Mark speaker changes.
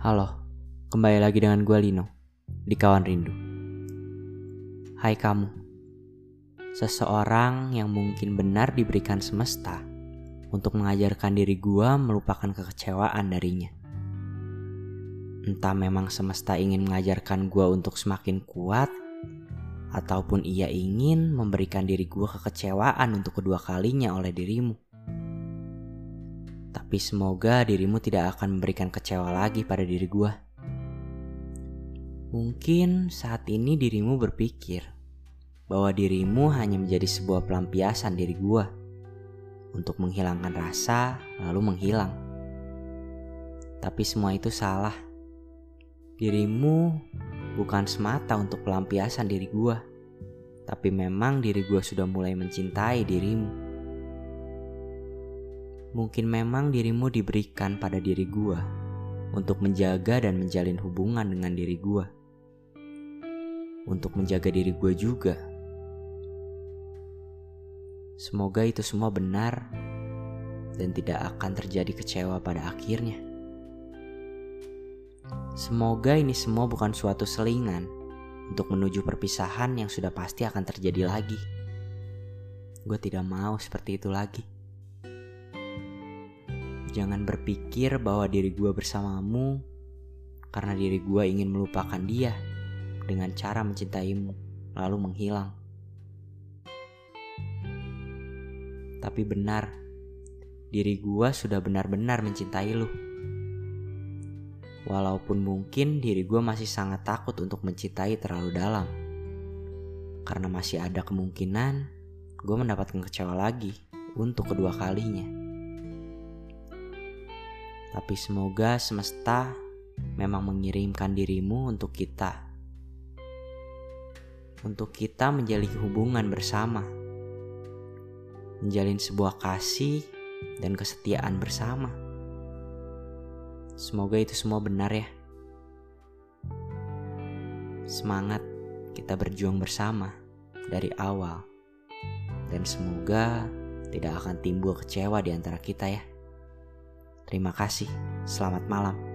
Speaker 1: Halo, kembali lagi dengan gue Lino di Kawan Rindu. Hai kamu, seseorang yang mungkin benar diberikan semesta untuk mengajarkan diri gue melupakan kekecewaan darinya. Entah memang semesta ingin mengajarkan gue untuk semakin kuat, ataupun ia ingin memberikan diri gue kekecewaan untuk kedua kalinya oleh dirimu. Tapi semoga dirimu tidak akan memberikan kecewa lagi pada diri gue. Mungkin saat ini dirimu berpikir bahwa dirimu hanya menjadi sebuah pelampiasan diri gue untuk menghilangkan rasa lalu menghilang. Tapi semua itu salah. Dirimu bukan semata untuk pelampiasan diri gue, tapi memang diri gue sudah mulai mencintai dirimu. Mungkin memang dirimu diberikan pada diri gue untuk menjaga dan menjalin hubungan dengan diri gue. Untuk menjaga diri gue juga. Semoga itu semua benar dan tidak akan terjadi kecewa pada akhirnya. Semoga ini semua bukan suatu selingan untuk menuju perpisahan yang sudah pasti akan terjadi lagi. Gue tidak mau seperti itu lagi. Jangan berpikir bahwa diri gue bersamamu karena diri gue ingin melupakan dia dengan cara mencintaimu lalu menghilang. Tapi benar, diri gue sudah benar-benar mencintai lu. Walaupun mungkin diri gue masih sangat takut untuk mencintai terlalu dalam. Karena masih ada kemungkinan gue mendapatkan kecewa lagi untuk kedua kalinya. Tapi semoga semesta memang mengirimkan dirimu untuk kita. Untuk kita menjalin hubungan bersama. Menjalin sebuah kasih dan kesetiaan bersama. Semoga itu semua benar ya. Semangat kita berjuang bersama dari awal. Dan semoga tidak akan timbul kecewa di antara kita ya. Terima kasih. Selamat malam.